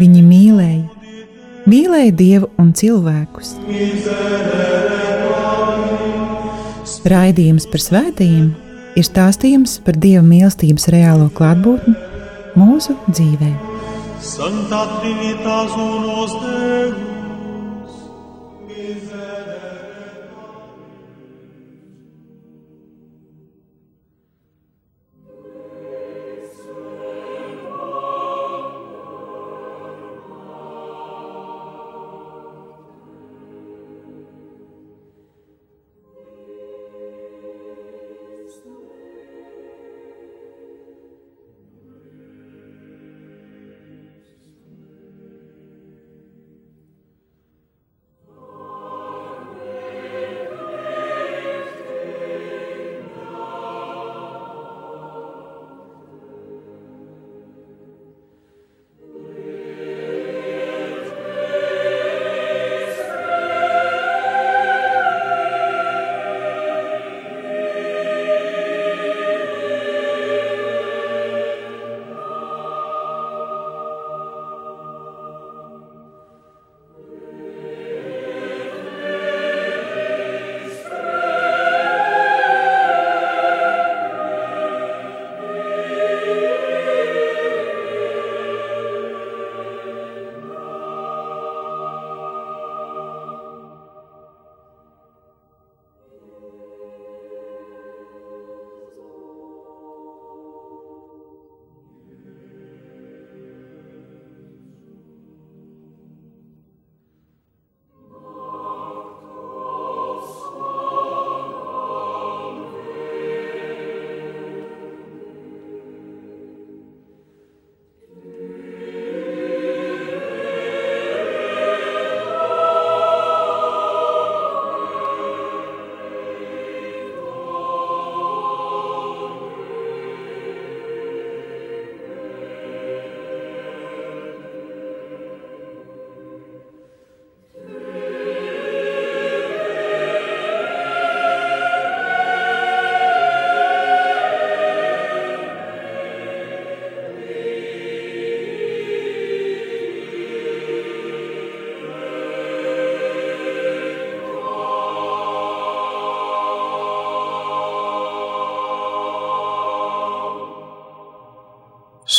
Viņi mīlēja, mīlēja Dievu un cilvēkus. Raidījums par svētījumiem ir stāstījums par Dieva mīlestības reālo klātbūtni mūsu dzīvē. Santa Trinitas unos Deus,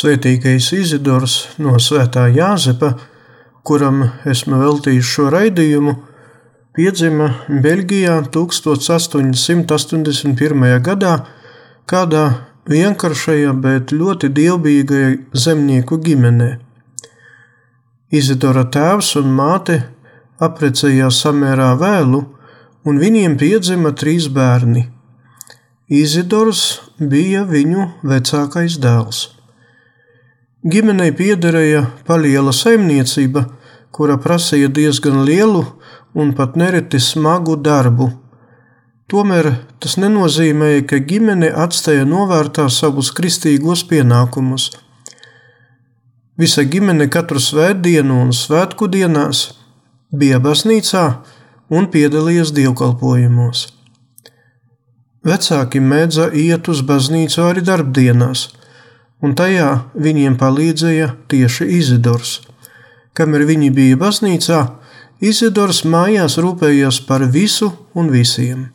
Svētīgais Izidors no Svētā Jāzepa, kuram esmu veltījis šo raidījumu, piedzima Beļģijā 1881. gadā kādā vienkāršajā, bet ļoti dievbijīgajā zemnieku ģimenē. Izidora tēvs un māte apprecējās samērā vēlu, un viņiem piedzima trīs bērni. Izidors bija viņu vecākais dēls. Ģimenei piederēja paliela saimniecība, kura prasīja diezgan lielu un pat nereti smagu darbu. Tomēr tas nenozīmēja, ka ģimene atstāja novārtā savus kristīgos pienākumus. Visa ģimene katru svētdienu un svētku dienās bija baznīcā un piedalījās dievkalpojumos. Vecāki mēdza iet uz baznīcu arī darbdienās – un tajā viņiem palīdzēja tieši Izidors. Kamēr viņi bija baznīcā, Izidors mājās rūpējās par visu un visiem.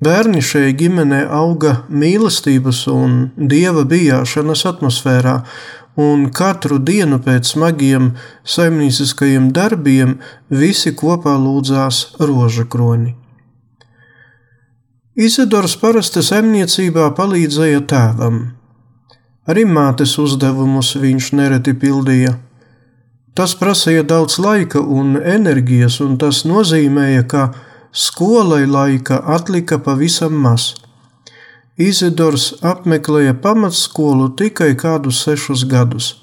Bērni šai ģimenē auga mīlestības un dieva bijāšanas atmosfērā, un katru dienu pēc smagiem saimnieciskajiem darbiem visi kopā lūdzās roža kroni. Izidors parasti saimniecībā palīdzēja tēvam. Arī mātes uzdevumus viņš nereti pildīja. Tas prasīja daudz laika un enerģijas, un tas nozīmēja, ka skolai laika atlika pavisam maz. Izidors apmeklēja pamatskolu tikai kādus sešus gadus.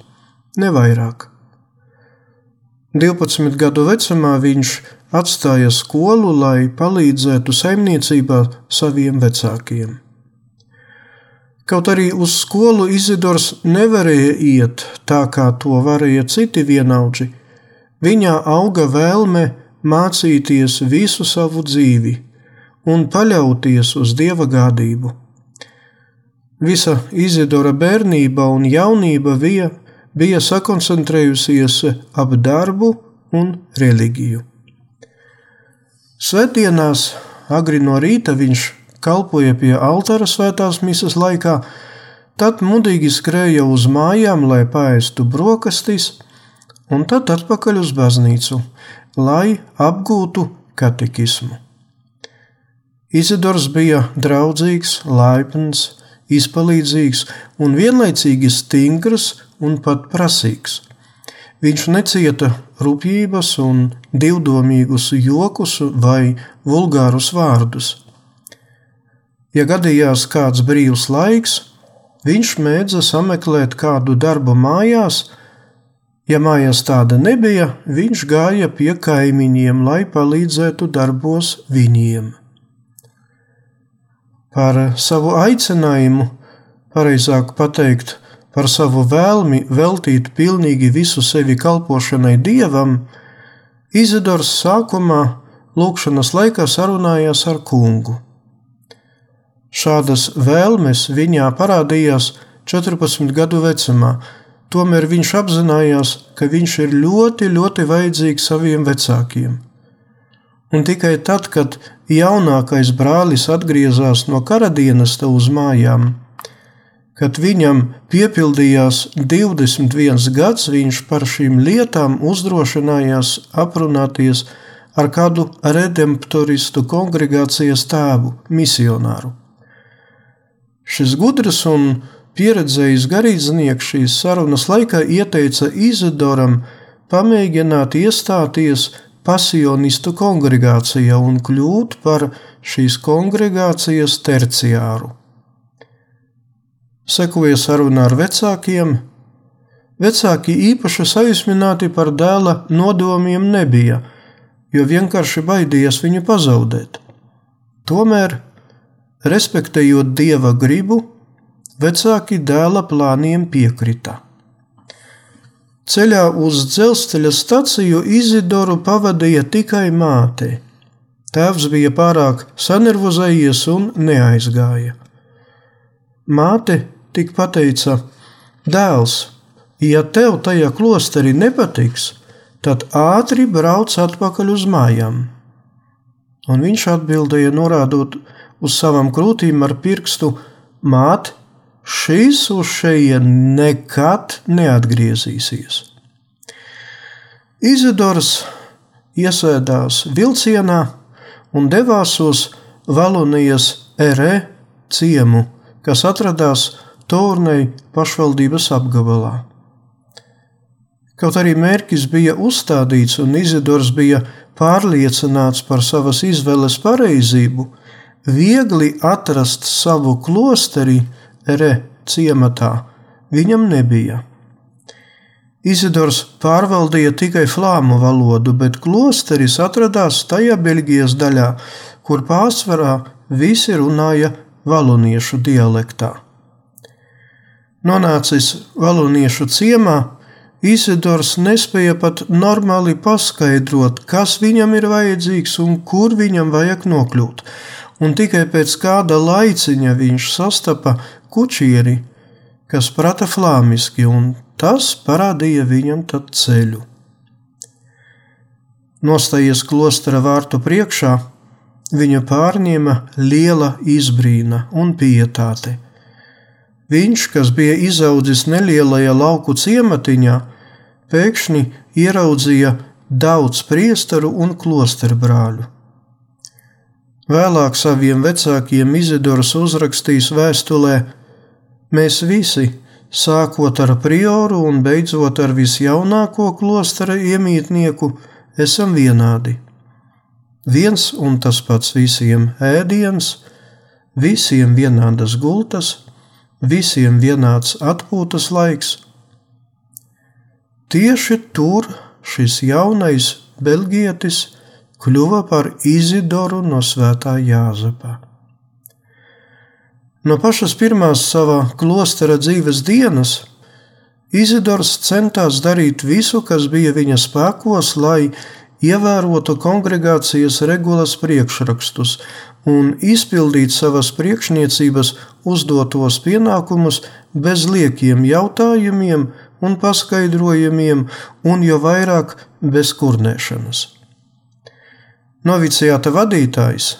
nevairāk. 12 gadu vecumā viņš atstāja skolu, lai palīdzētu saimniecībā saviem vecākiem. Kaut arī uz skolu Izidors nevarēja iet tā, kā to varēja citi vienaudži, viņā auga vēlme mācīties visu savu dzīvi un paļauties uz dieva gādību. Visa Izidora bērnība un jaunība bija bija sakoncentrējusies ap darbu un reliģiju. Svētdienās, agri no rīta viņš kalpoja pie altāra svētās misas laikā, tad mudīgi skrēja uz mājām, lai paēstu brokastis, un tad atpakaļ uz baznīcu, lai apgūtu katekismu. Izidors bija draudzīgs, laipns, izpalīdzīgs un vienlaicīgi stingrs un pat prasīgs. Viņš necieta rupjības un divdomīgus jokus vai vulgārus vārdus. Ja gadījās kāds brīvs laiks, viņš mēdza sameklēt kādu darbu mājās, ja mājās tāda nebija, viņš gāja pie kaimiņiem, lai palīdzētu darbos viņiem. Par savu aicinājumu, pareizāk pateikt, par savu vēlmi veltīt pilnīgi visu sevi kalpošanai dievam, Izidors sākumā lūkšanas laikā sarunājās ar kungu. Šādas vēlmes viņā parādījās 14 gadu vecumā, tomēr viņš apzinājās, ka viņš ir ļoti, ļoti vajadzīgs saviem vecākiem. Un tikai tad, kad jaunākais brālis atgriezās no karadienas uz mājām, Kad viņam piepildījās 21 gads, viņš par šīm lietām uzdrošinājās aprunāties ar kādu redemptoristu kongregācijas tēvu, misionāru. Šis gudrs un pieredzējis garīdznieks šīs sarunas laikā ieteica Izidoram pamēģināt iestāties pasionistu kongregācijā un kļūt par šīs kongregācijas terciāru. Sekoja saruna ar vecākiem. Vecāki īpaši sajūsmināti par dēla nodomiem nebija, jo vienkārši baidījās viņu pazaudēt. Tomēr, respektējot dieva gribu, vecāki dēla plāniem piekrita. Ceļā uz dzelzceļa staciju Izidoru pavadīja tikai māte. Tēvs bija pārāk sanervozējies un neaizgāja. Māte tik pateica: Dēls, ja tev tajā klosterī nepatiks, tad ātri brauc atpakaļ uz mājām. Un viņš atbildēja, norādot uz savām krūtīm ar pirkstu: Māt, šīs uz šejien nekad neatgriezīsies. Izidors iesēdās vilcienā un devās uz Valonijas erē ciemu kas atradās Turnei pašvaldības apgabalā. Kaut arī mērķis bija uzstādīts un Izidors bija pārliecināts par savas izvēles pareizību, viegli atrast savu klosteri Re ciematā viņam nebija. Izidors pārvaldīja tikai flāmu valodu, bet klosteris atradās tajā Beļģijas daļā, kur pārsvarā visi runāja valoniešu dialektā. Nonācis valoniešu ciemā, Isidors nespēja pat normāli paskaidrot, kas viņam ir vajadzīgs un kur viņam vajag nokļūt, un tikai pēc kāda laiciņa viņš sastapa kučieri, kas prata flāmiski, un tas parādīja viņam tad ceļu. Nostājies klostera vārtu priekšā, viņu pārņēma liela izbrīna un pietāte. Viņš, kas bija izaudzis nelielajā lauku ciematiņā, pēkšņi ieraudzīja daudz priesteru un klosteru brāļu. Vēlāk saviem vecākiem Izidors uzrakstīs vēstulē: Mēs visi, sākot ar prioru un beidzot ar visjaunāko klostera iemītnieku, esam vienādi viens un tas pats visiem ēdiens, visiem vienādas gultas, visiem vienāds atpūtas laiks. tieši tur šis jaunais belgietis kļuva par Izidoru no Svētā Jāzepa. No pašas pirmās savā klostera dzīves dienas Izidors centās darīt visu, kas bija viņa spēkos, lai ievērotu kongregācijas regulas priekšrakstus un izpildītu savas priekšniecības uzdotos pienākumus bez liekiem jautājumiem un paskaidrojumiem, un jo vairāk bez kurnēšanas. Noviciāta vadītājs,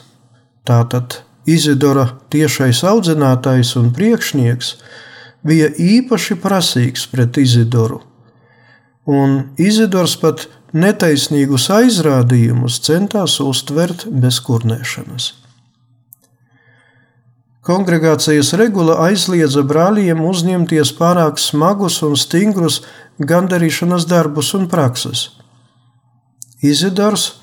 tātad Izidora tiešais audzinātājs un priekšnieks, bija īpaši prasīgs pret Izidoru, un Izidors pat netaisnīgus aizrādījumus centās uztvert bez kurnēšanas. Kongregācijas regula aizliedza brāļiem uzņemties pārāk smagus un stingrus gandarīšanas darbus un prakses. Izidors,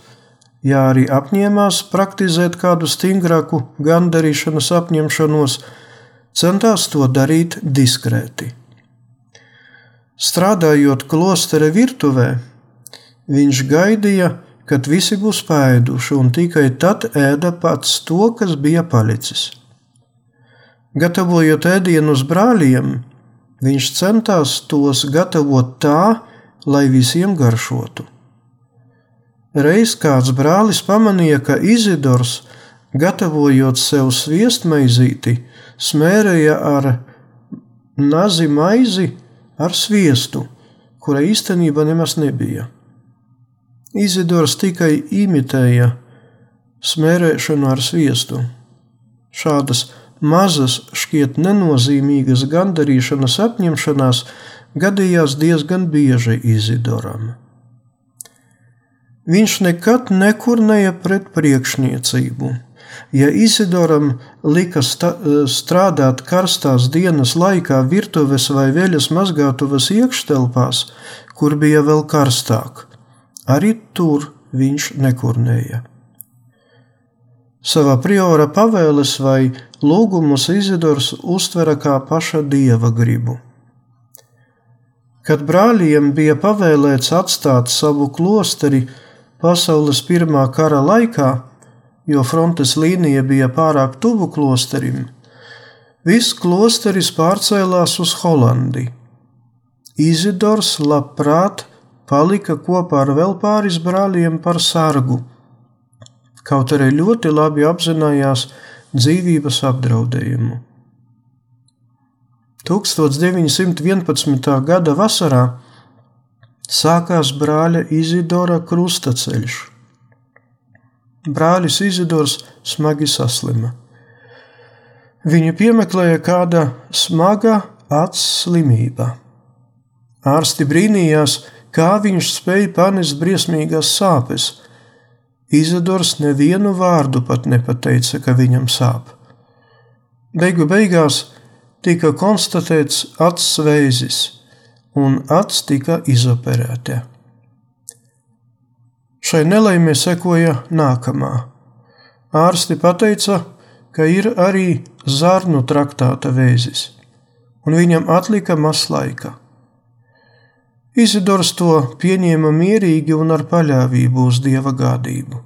ja arī apņēmās praktizēt kādu stingrāku gandarīšanas apņemšanos, centās to darīt diskrēti. Strādājot klostere virtuvē, viņš gaidīja, kad visi būs pēduši, un tikai tad ēda pats to, kas bija palicis. Gatavojot ēdienus brāļiem, viņš centās tos gatavot tā, lai visiem garšotu. Reiz kāds brālis pamanīja, ka Izidors, gatavojot sev sviestmaizīti, smērēja ar nazi maizi ar sviestu, kura īstenībā nemaz nebija. Izidors tikai imitēja smērēšanu ar sviestu. Šādas mazas, šķiet nenozīmīgas gandarīšanas apņemšanās gadījās diezgan bieži Izidoram. Viņš nekad nekurnēja pret priekšniecību Ja Isidoram lika strādāt karstās dienas laikā virtuves vai veļas mazgātuves iekštelpās, kur bija vēl karstāk, arī tur viņš nekurnēja. Savā priora pavēles vai lūgumus Izidors uztvera kā paša dieva gribu. Kad brāļiem bija pavēlēts atstāt savu klosteri pasaules pirmā kara laikā, jo frontes līnija bija pārāk tuvu klosterim, viss klosteris pārcēlās uz Holandi. Izidors labprāt palika kopā ar vēl pāris brāļiem par sargu, kaut arī ļoti labi apzinājās dzīvības apdraudējumu. 1911. gada vasarā sākās brāļa Izidora krustaceļš brālis Izidors smagi saslima. Viņu piemeklēja kāda smaga acs slimība. Ārsti brīnījās, kā viņš spēja panest briesmīgās sāpes. Izidors nevienu vārdu pat nepateica, ka viņam sāp. Beigu beigās tika konstatēts acs vēzis, un acs tika izoperēta. Šai nelaimē sekoja nākamā. Ārsti teica, ka ir arī zarnu traktāta vēzis, un viņam atlika maz laika. Izidors to pieņēma mierīgi un ar paļāvību uz dieva gādību.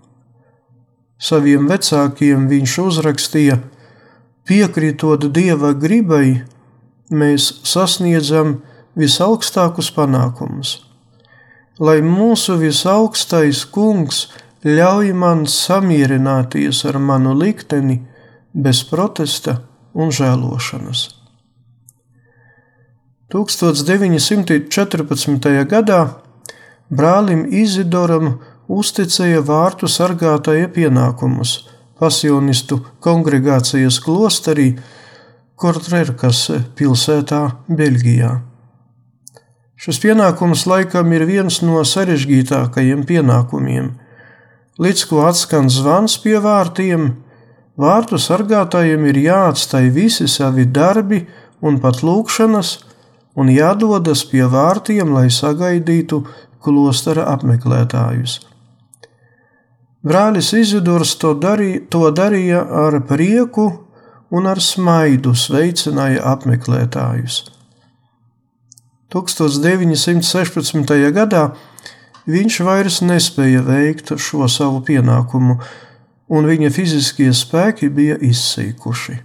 Saviem vecākiem viņš uzrakstīja, piekritot dieva gribai, mēs sasniedzam visaugstākus panākumus lai mūsu visaugstais kungs ļauj man samierināties ar manu likteni bez protesta un žēlošanas. 1914. gadā brālim Izidoram uzticēja vārtu sargātāja pienākumus pasionistu kongregācijas klosterī Kortrerkas pilsētā Beļģijā. Šis pienākums laikam ir viens no sarežģītākajiem pienākumiem. Līdz ko atskan zvans pie vārtiem, vārtu sargātājiem ir jāatstāj visi savi darbi un pat lūkšanas, un jādodas pie vārtiem, lai sagaidītu klostera apmeklētājus. Brālis Izidors to darīja, to darīja ar prieku un ar smaidu sveicināja apmeklētājus. 1916. gadā viņš vairs nespēja veikt šo savu pienākumu, un viņa fiziskie spēki bija izsīkuši.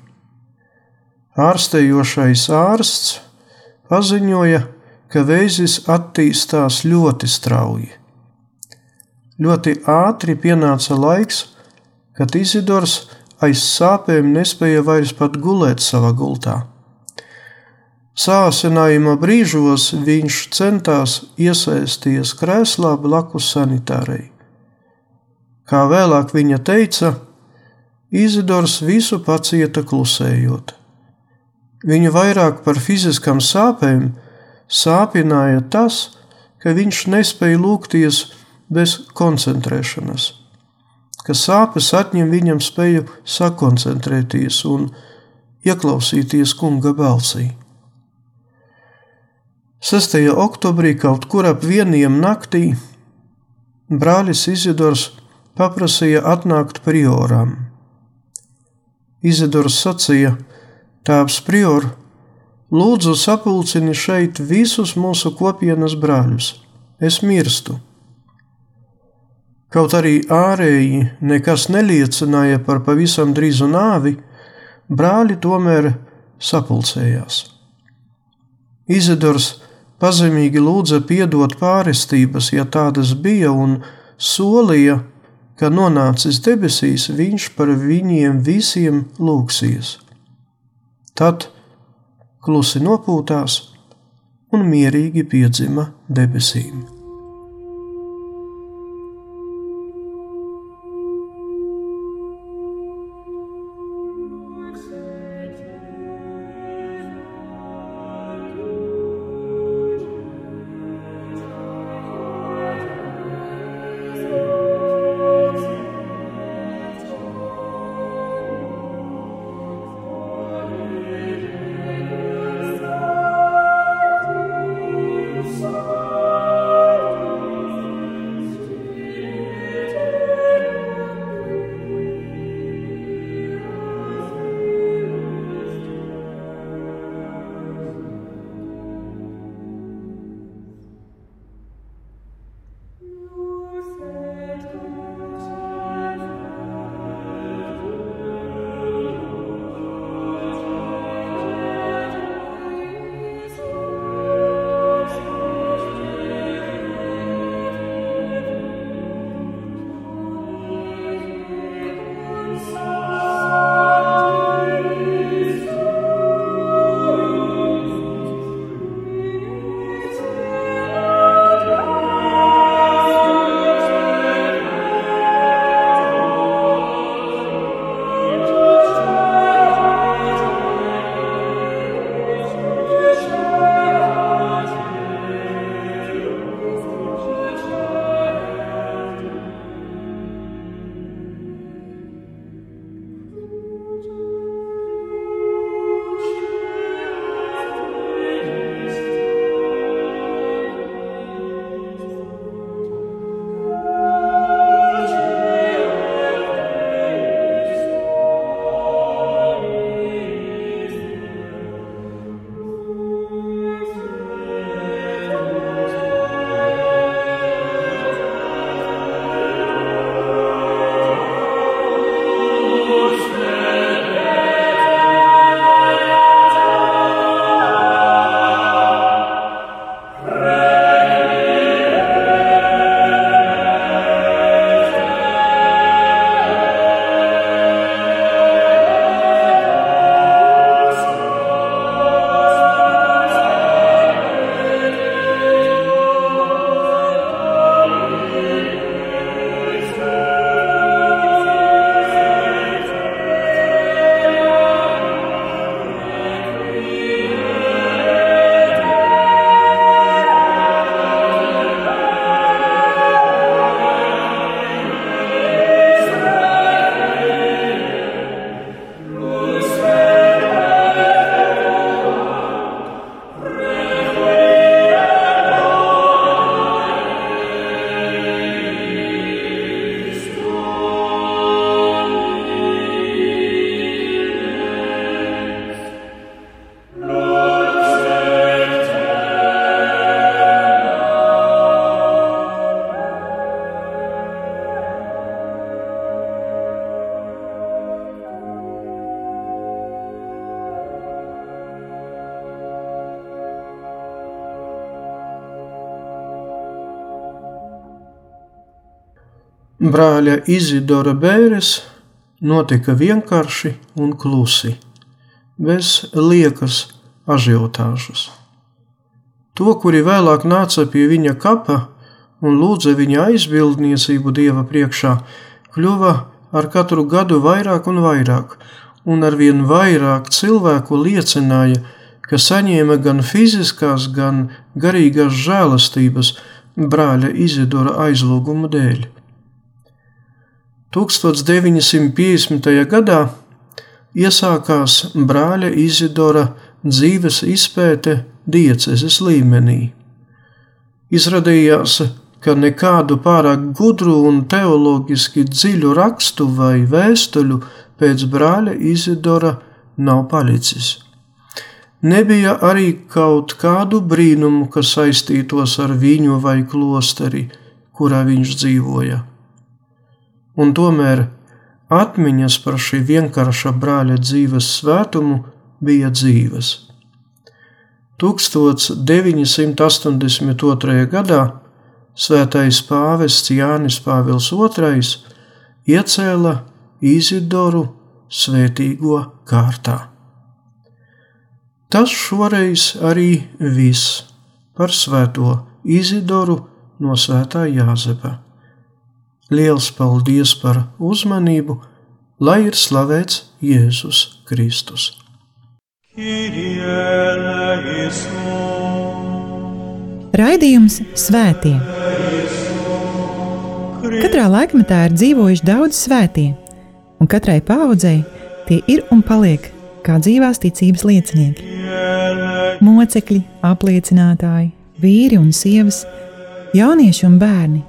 Ārstējošais ārsts paziņoja, ka vēzis attīstās ļoti strauji. Ļoti ātri pienāca laiks, kad Izidors aiz sāpēm nespēja vairs pat gulēt savā gultā. Sāsinājuma brīžos viņš centās iesaisties krēslā blakus sanitārai. Kā vēlāk viņa teica, Izidors visu pacieta klusējot. Viņu vairāk par fiziskām sāpēm sāpināja tas, ka viņš nespēja lūgties bez koncentrēšanas, ka sāpes atņem viņam spēju sakoncentrēties un ieklausīties kunga balsī. 6. oktobrī kaut kur ap vieniem naktī brālis Izidors paprasīja atnākt prioram. Izidors sacīja: Tēvs prior, lūdzu sapulcini šeit visus mūsu kopienas brāļus, es mirstu. Kaut arī ārēji nekas neliecināja par pavisam drīzu nāvi, brāļi tomēr sapulcējās. Izidors pazemīgi lūdza piedot pārestības, ja tādas bija, un solīja, ka nonācis debesīs, viņš par viņiem visiem lūgsies. Tad klusi nopūtās un mierīgi piedzima debesīm. Brāļa Izidora bēres notika vienkārši un klusi, bez liekas ažiotāžas. To, kuri vēlāk nāca pie viņa kapa un lūdza viņa aizbildniecību dieva priekšā, kļuva ar katru gadu vairāk un vairāk, un arvien vairāk cilvēku liecināja, ka saņēma gan fiziskās, gan garīgās žēlastības brāļa Izidora aizlūguma dēļ. 1950. gadā iesākās brāļa Izidora dzīves izpēte diecezes līmenī. Izrādījās, ka nekādu pārāk gudru un teoloģiski dziļu rakstu vai vēstuļu pēc brāļa Izidora nav palicis. Nebija arī kaut kādu brīnumu, kas saistītos ar viņu vai klosteri, kurā viņš dzīvoja. Un tomēr atmiņas par šī vienkārša brāļa dzīves svētumu bija dzīves. 1982. gadā svētais pāvests Jānis Pāvils II iecēla Izidoru svētīgo kārtā. Tas šoreiz arī viss par svēto Izidoru no svētā Jāzepa. Liels paldies par uzmanību, lai ir slavēts Jēzus Kristus! Raidījums Svētie. Katrā laikmetā ir dzīvojuši daudz svētie, un katrai paudzei tie ir un paliek kā dzīvās ticības liecinieki. Mocekļi, apliecinātāji, vīri un sievas, jaunieši un bērni.